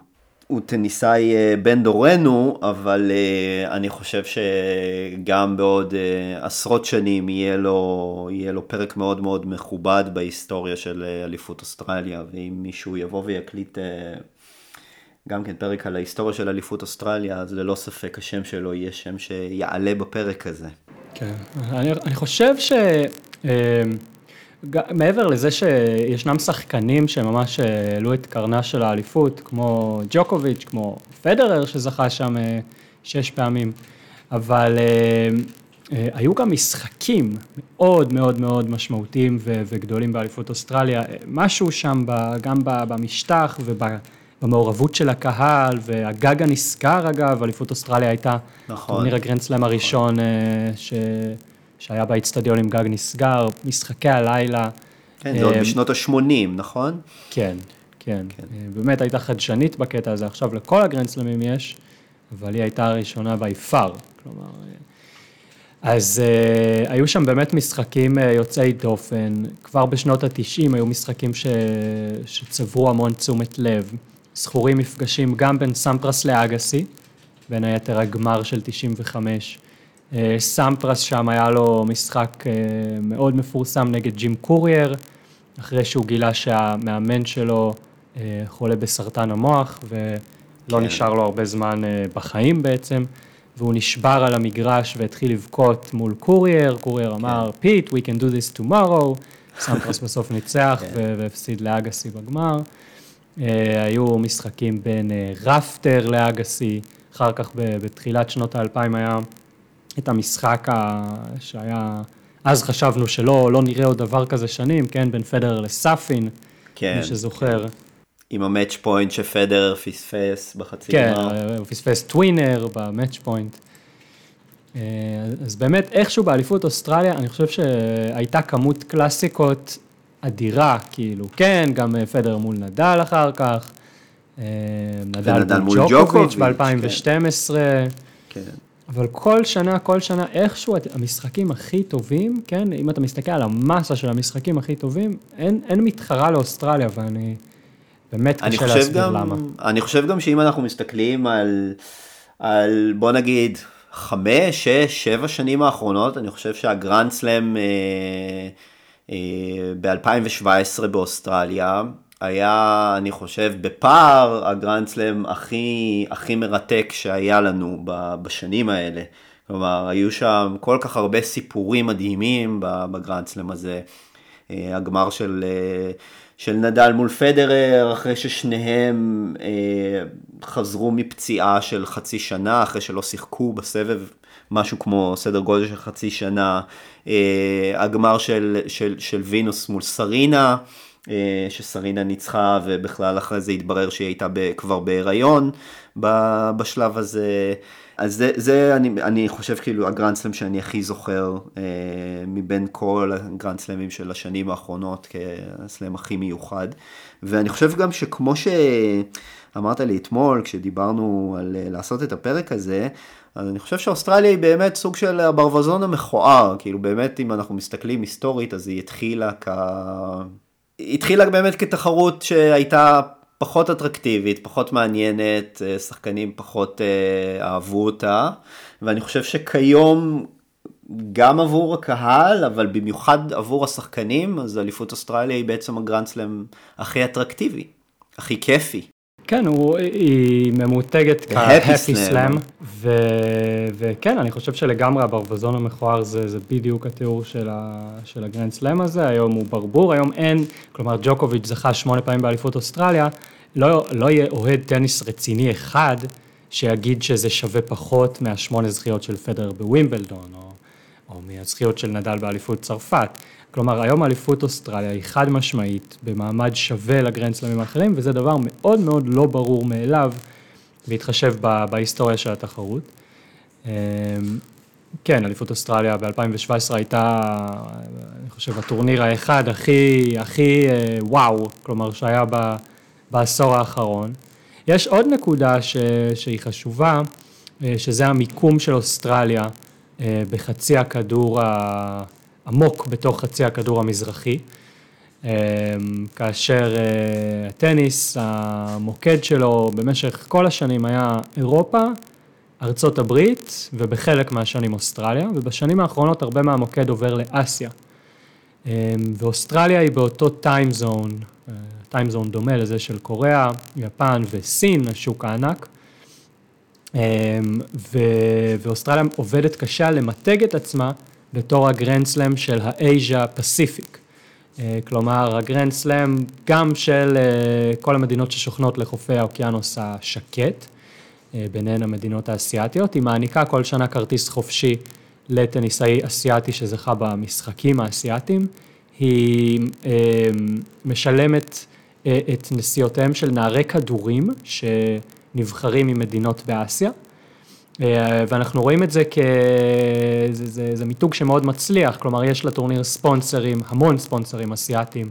הוא טניסאי אה, בן דורנו, אבל uh, אני חושב שגם בעוד uh, עשרות שנים יהיה לו, יהיה לו פרק מאוד מאוד מכובד בהיסטוריה של אליפות אוסטרליה, ואם מישהו יבוא ויקליט גם כן פרק על ההיסטוריה של אליפות אוסטרליה, אז ללא ספק השם שלו יהיה שם שיעלה בפרק הזה. כן, אני, אני חושב ש... מעבר לזה שישנם שחקנים שממש אה, העלו את קרנה של האליפות, כמו ג'וקוביץ', כמו פדרר שזכה שם אה, שש פעמים, אבל אה, היו גם משחקים מאוד מאוד מאוד משמעותיים וגדולים באליפות אוסטרליה, משהו שם גם במשטח ובמעורבות של הקהל, והגג הנסגר אגב, אליפות אוסטרליה הייתה נכון. טורניר הגרנדסלאם הראשון ש... שהיה באיצטדיון עם גג נסגר, משחקי הלילה. כן, זה עוד אה, בשנות ה-80, נכון? כן, כן, כן. אה, באמת הייתה חדשנית בקטע הזה, עכשיו לכל הגרנדסלמים יש, אבל היא הייתה הראשונה בי פאר, כלומר... אה, אז uh, היו שם באמת משחקים uh, יוצאי דופן, כבר בשנות ה-90 היו משחקים ש... שצברו המון תשומת לב, זכורים מפגשים גם בין סמפרס לאגסי, בין היתר הגמר של 95. אה, סמפרס שם היה לו משחק אה, מאוד מפורסם נגד ג'ים קורייר, אחרי שהוא גילה שהמאמן שלו אה, חולה בסרטן המוח ולא כן. נשאר לו הרבה זמן בחיים בעצם, והוא נשבר על המגרש והתחיל לבכות מול קורייר, קורייר אמר, פיט, we can do this tomorrow, סמפרס בסוף ניצח כן. והפסיד לאגסי בגמר. היו משחקים בין רפטר לאגסי, אחר כך בתחילת שנות האלפיים היה את המשחק. שהיה, אז חשבנו שלא לא נראה עוד דבר כזה שנים, כן, בין פדרר לסאפין, כן, מי שזוכר. עם ה-match point שפדרר פספס בחצי כן, גמר. הוא פספס tweener ב-match point. אה, אז באמת, איכשהו באליפות אוסטרליה, אני חושב שהייתה כמות קלאסיקות אדירה, כאילו, כן, גם אה, פדרר מול נדל אחר כך, אה, נדל מול ג'וקוביץ' ב-2012. כן. אבל כל שנה, כל שנה, איכשהו המשחקים הכי טובים, כן, אם אתה מסתכל על המסה של המשחקים הכי טובים, אין, אין מתחרה לאוסטרליה, ואני באמת קשה להסביר גם, למה. אני חושב גם שאם אנחנו מסתכלים על, על בוא נגיד, חמש, שש, שבע שנים האחרונות, אני חושב שהגרנד סלאם אה, אה, ב-2017 באוסטרליה, היה, אני חושב, בפער הגרנד סלאם הכי, הכי מרתק שהיה לנו בשנים האלה. כלומר, היו שם כל כך הרבה סיפורים מדהימים בגרנד סלאם הזה. אה, הגמר של, אה, של נדל מול פדרר, אחרי ששניהם אה, חזרו מפציעה של חצי שנה, אחרי שלא שיחקו בסבב משהו כמו סדר גודל של חצי שנה. הגמר של, של, של וינוס מול סרינה. אה, שסרינה ניצחה ובכלל אחרי זה התברר שהיא הייתה כבר בהיריון בשלב הזה. אז זה, זה אני, אני חושב כאילו הגרנדסלם שאני הכי זוכר אה, מבין כל הגרנדסלמים של השנים האחרונות כסלם הכי מיוחד. ואני חושב גם שכמו שאמרת לי אתמול כשדיברנו על אה, לעשות את הפרק הזה, אז אני חושב שאוסטרליה היא באמת סוג של הברווזון המכוער, כאילו באמת אם אנחנו מסתכלים היסטורית אז היא התחילה כ... התחילה באמת כתחרות שהייתה פחות אטרקטיבית, פחות מעניינת, אה, שחקנים פחות אה, אהבו אותה, ואני חושב שכיום גם עבור הקהל, אבל במיוחד עבור השחקנים, אז אליפות אוסטרליה היא בעצם הגרנדסלם הכי אטרקטיבי, הכי כיפי. כן, הוא, היא ממותגת כהפי סלאם, וכן, אני חושב שלגמרי הברווזון המכוער זה, זה בדיוק התיאור של, ה, של הגרנד סלאם הזה, היום הוא ברבור, היום אין, כלומר ג'וקוביץ' זכה שמונה פעמים באליפות אוסטרליה, לא, לא יהיה אוהד טניס רציני אחד שיגיד שזה שווה פחות מהשמונה זכיות של פדר בווימבלדון, או, או מהזכיות של נדל באליפות צרפת. כלומר, היום אליפות אוסטרליה היא חד משמעית במעמד שווה לגרנדסלמים האחרים, וזה דבר מאוד מאוד לא ברור מאליו, בהתחשב בהיסטוריה של התחרות. אמ, כן, אליפות אוסטרליה ב-2017 הייתה, אני חושב, הטורניר האחד הכי, הכי אה, וואו, כלומר, שהיה ב, בעשור האחרון. יש עוד נקודה ש, שהיא חשובה, אה, שזה המיקום של אוסטרליה אה, בחצי הכדור ה... עמוק בתוך חצי הכדור המזרחי, אמ, כאשר אה, הטניס, המוקד שלו במשך כל השנים היה אירופה, ארצות הברית ובחלק מהשנים אוסטרליה, ובשנים האחרונות הרבה מהמוקד עובר לאסיה. אמ, ואוסטרליה היא באותו טיים זון, טיים זון דומה לזה של קוריאה, יפן וסין, השוק הענק. ואוסטרליה עובדת קשה למתג את עצמה בתור הגרנד סלאם של ה-Asia Pacific. אה, כלומר, הגרנד סלאם גם של אה, כל המדינות ששוכנות לחופי האוקיינוס השקט, אה, ביניהן המדינות האסייתיות, היא מעניקה כל שנה כרטיס חופשי לטניסאי אסייתי שזכה במשחקים האסייתיים, היא משלמת את נסיעותיהם של נערי כדורים שנבחרים ממדינות באסיה, ואנחנו רואים את זה כ... זה, זה, זה מיתוג שמאוד מצליח, כלומר יש לטורניר ספונסרים, המון ספונסרים אסיאתיים,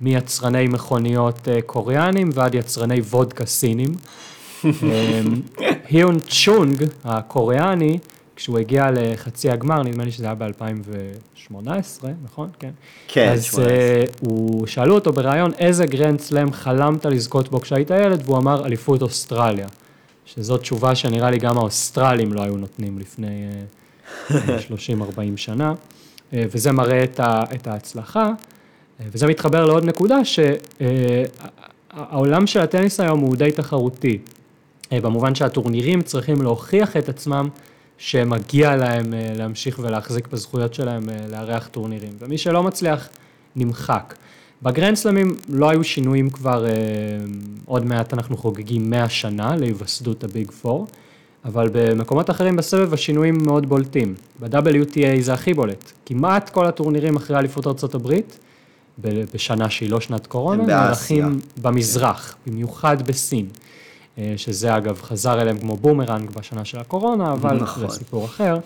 מיצרני מכוניות אה, קוריאנים ועד יצרני וודקה סינים. אה, היון צ'ונג הקוריאני, כשהוא הגיע לחצי הגמר, נדמה לי שזה היה ב-2018, נכון? כן. כן, אז 18. הוא, שאלו אותו בריאיון, איזה גרנד סלאם חלמת לזכות בו כשהיית ילד? והוא אמר, אליפות אוסטרליה. שזאת תשובה שנראה לי גם האוסטרלים לא היו נותנים לפני 30-40 שנה, וזה מראה את, ה, את ההצלחה, וזה מתחבר לעוד נקודה, שהעולם של הטניס היום הוא די תחרותי, במובן שהטורנירים צריכים להוכיח את עצמם שמגיע להם להמשיך ולהחזיק בזכויות שלהם לארח טורנירים, ומי שלא מצליח נמחק. בגרנדסלמים לא היו שינויים כבר, אה, עוד מעט אנחנו חוגגים 100 שנה להיווסדות הביג פור, אבל במקומות אחרים בסבב השינויים מאוד בולטים. ב-WTA זה הכי בולט, כמעט כל הטורנירים אחרי אליפות ארה"ב, בשנה שהיא לא שנת קורונה, נערכים במזרח, במיוחד בסין, אה, שזה אגב חזר אליהם כמו בומרנג בשנה של הקורונה, אבל נכון. זה סיפור אחר.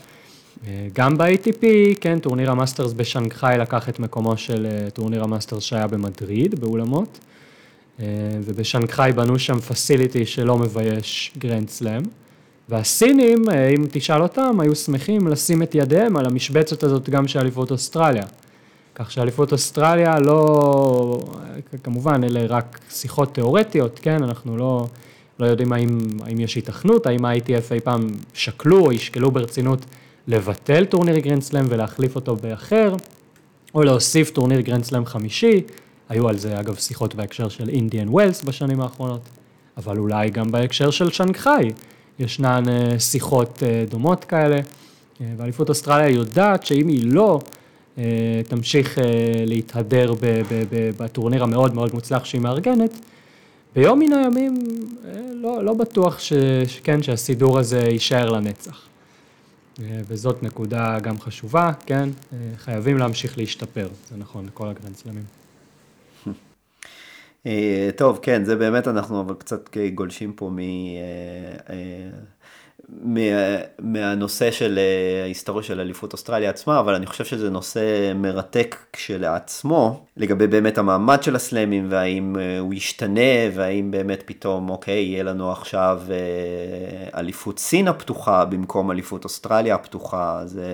גם ב-ATP, כן, טורניר המאסטרס בשנגחאי לקח את מקומו של אה, טורניר המאסטרס שהיה במדריד, באולמות, אה, ובשנגחאי בנו שם facility שלא מבייש גרנד סלאם, והסינים, אה, אם תשאל אותם, היו שמחים לשים את ידיהם על המשבצת הזאת גם של אליפות אוסטרליה. כך שאליפות אוסטרליה לא, כמובן אלה רק שיחות תיאורטיות, כן, אנחנו לא, לא יודעים האם, האם יש היתכנות, האם ה-ITF אי פעם שקלו או ישקלו ברצינות לבטל טורניר גרנדסלאם ולהחליף אותו באחר, או להוסיף טורניר גרנדסלאם חמישי, היו על זה אגב שיחות בהקשר של אינדיאן ווילס בשנים האחרונות, אבל אולי גם בהקשר של שנגחאי, ישנן אה, שיחות אה, דומות כאלה, אה, ואליפות אוסטרליה יודעת שאם היא לא תמשיך להתהדר בטורניר המאוד מאוד מוצלח שהיא מארגנת, ביום מן הימים לא, לא בטוח ש, שכן, שהסידור הזה יישאר לנצח. אה, וזאת נקודה גם חשובה, כן, אה, חייבים להמשיך להשתפר, זה נכון לכל הגרנדסלמים. אה, טוב, כן, זה באמת אנחנו אבל קצת גולשים פה מ... מה, מהנושא של ההיסטוריה של אליפות אוסטרליה עצמה, אבל אני חושב שזה נושא מרתק כשלעצמו, לגבי באמת המעמד של הסלאמים, והאם הוא ישתנה, והאם באמת פתאום, אוקיי, יהיה לנו עכשיו אליפות סין הפתוחה במקום אליפות אוסטרליה הפתוחה, זה...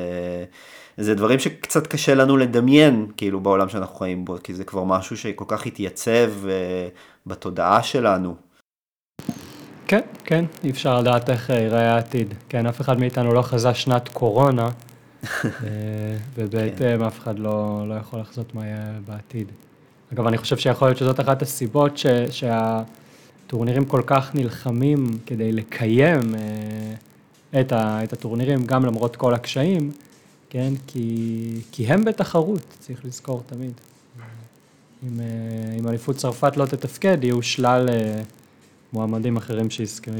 זה דברים שקצת קשה לנו לדמיין, כאילו, בעולם שאנחנו חיים בו, כי זה כבר משהו שכל כך התייצב בתודעה שלנו. כן, כן, אי אפשר לדעת איך אה, ייראה העתיד. כן, אף אחד מאיתנו לא חזה שנת קורונה, אה, ובהתאם אף אחד לא, לא יכול לחזות מה יהיה בעתיד. אגב, אני חושב שיכול להיות שזאת אחת הסיבות ש, שהטורנירים כל כך נלחמים כדי לקיים אה, את, ה, את הטורנירים, גם למרות כל הקשיים, כן, כי, כי הם בתחרות, צריך לזכור תמיד. אם, אם אליפות צרפת לא תתפקד, יהיו שלל... מועמדים אחרים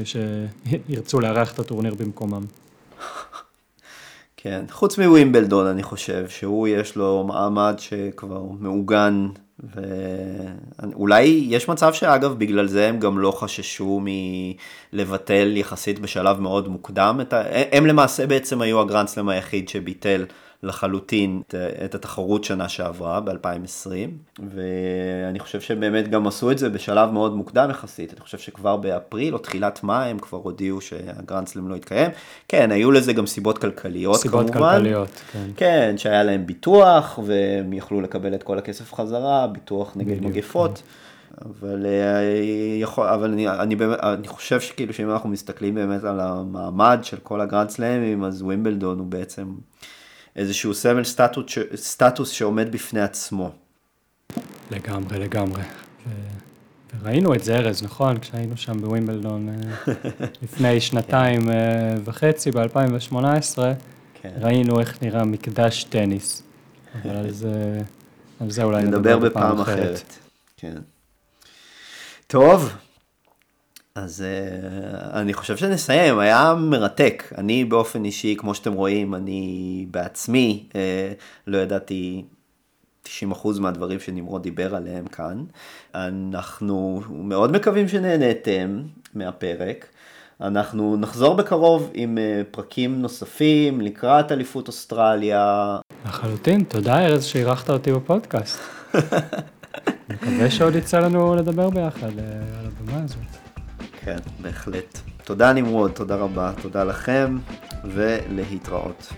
שירצו לארח את הטורניר במקומם. כן, חוץ מווימבלדון אני חושב, שהוא יש לו מעמד שכבר מעוגן, ואולי יש מצב שאגב בגלל זה הם גם לא חששו מלבטל יחסית בשלב מאוד מוקדם, ה... הם למעשה בעצם היו הגרנדסלם היחיד שביטל לחלוטין את התחרות שנה שעברה, ב-2020, ואני חושב שבאמת גם עשו את זה בשלב מאוד מוקדם יחסית, אני חושב שכבר באפריל או תחילת מאי הם כבר הודיעו שהגרנדסלם לא יתקיים. כן, היו לזה גם סיבות כלכליות סיבות כמובן. סיבות כלכליות, כן. כן, שהיה להם ביטוח, והם יכלו לקבל את כל הכסף חזרה, ביטוח נגד בדיוק, מגפות. כן. אבל, אה, יכול, אבל אני, אני, באמת, אני חושב שכאילו שאם אנחנו מסתכלים באמת על המעמד של כל הגרנד סלאמים, אז ווימבלדון הוא בעצם איזשהו סמל סטטוס, סטטוס שעומד בפני עצמו. לגמרי, לגמרי. ו... וראינו את זה ארז, נכון? כשהיינו שם בווימבלדון אה, לפני שנתיים אה, וחצי, ב-2018, כן. ראינו איך נראה מקדש טניס. אבל על זה, על זה אולי נדבר בפעם אחרת. אחרת. כן. טוב, אז uh, אני חושב שנסיים, היה מרתק. אני באופן אישי, כמו שאתם רואים, אני בעצמי uh, לא ידעתי 90% מהדברים שנמרוד דיבר עליהם כאן. אנחנו מאוד מקווים שנהניתם מהפרק. אנחנו נחזור בקרוב עם uh, פרקים נוספים לקראת אליפות אוסטרליה. לחלוטין, תודה ארז שאירחת אותי בפודקאסט. מקווה שעוד יצא לנו לדבר ביחד על הבמה הזאת. כן, בהחלט. תודה נמרוד, תודה רבה, תודה לכם, ולהתראות.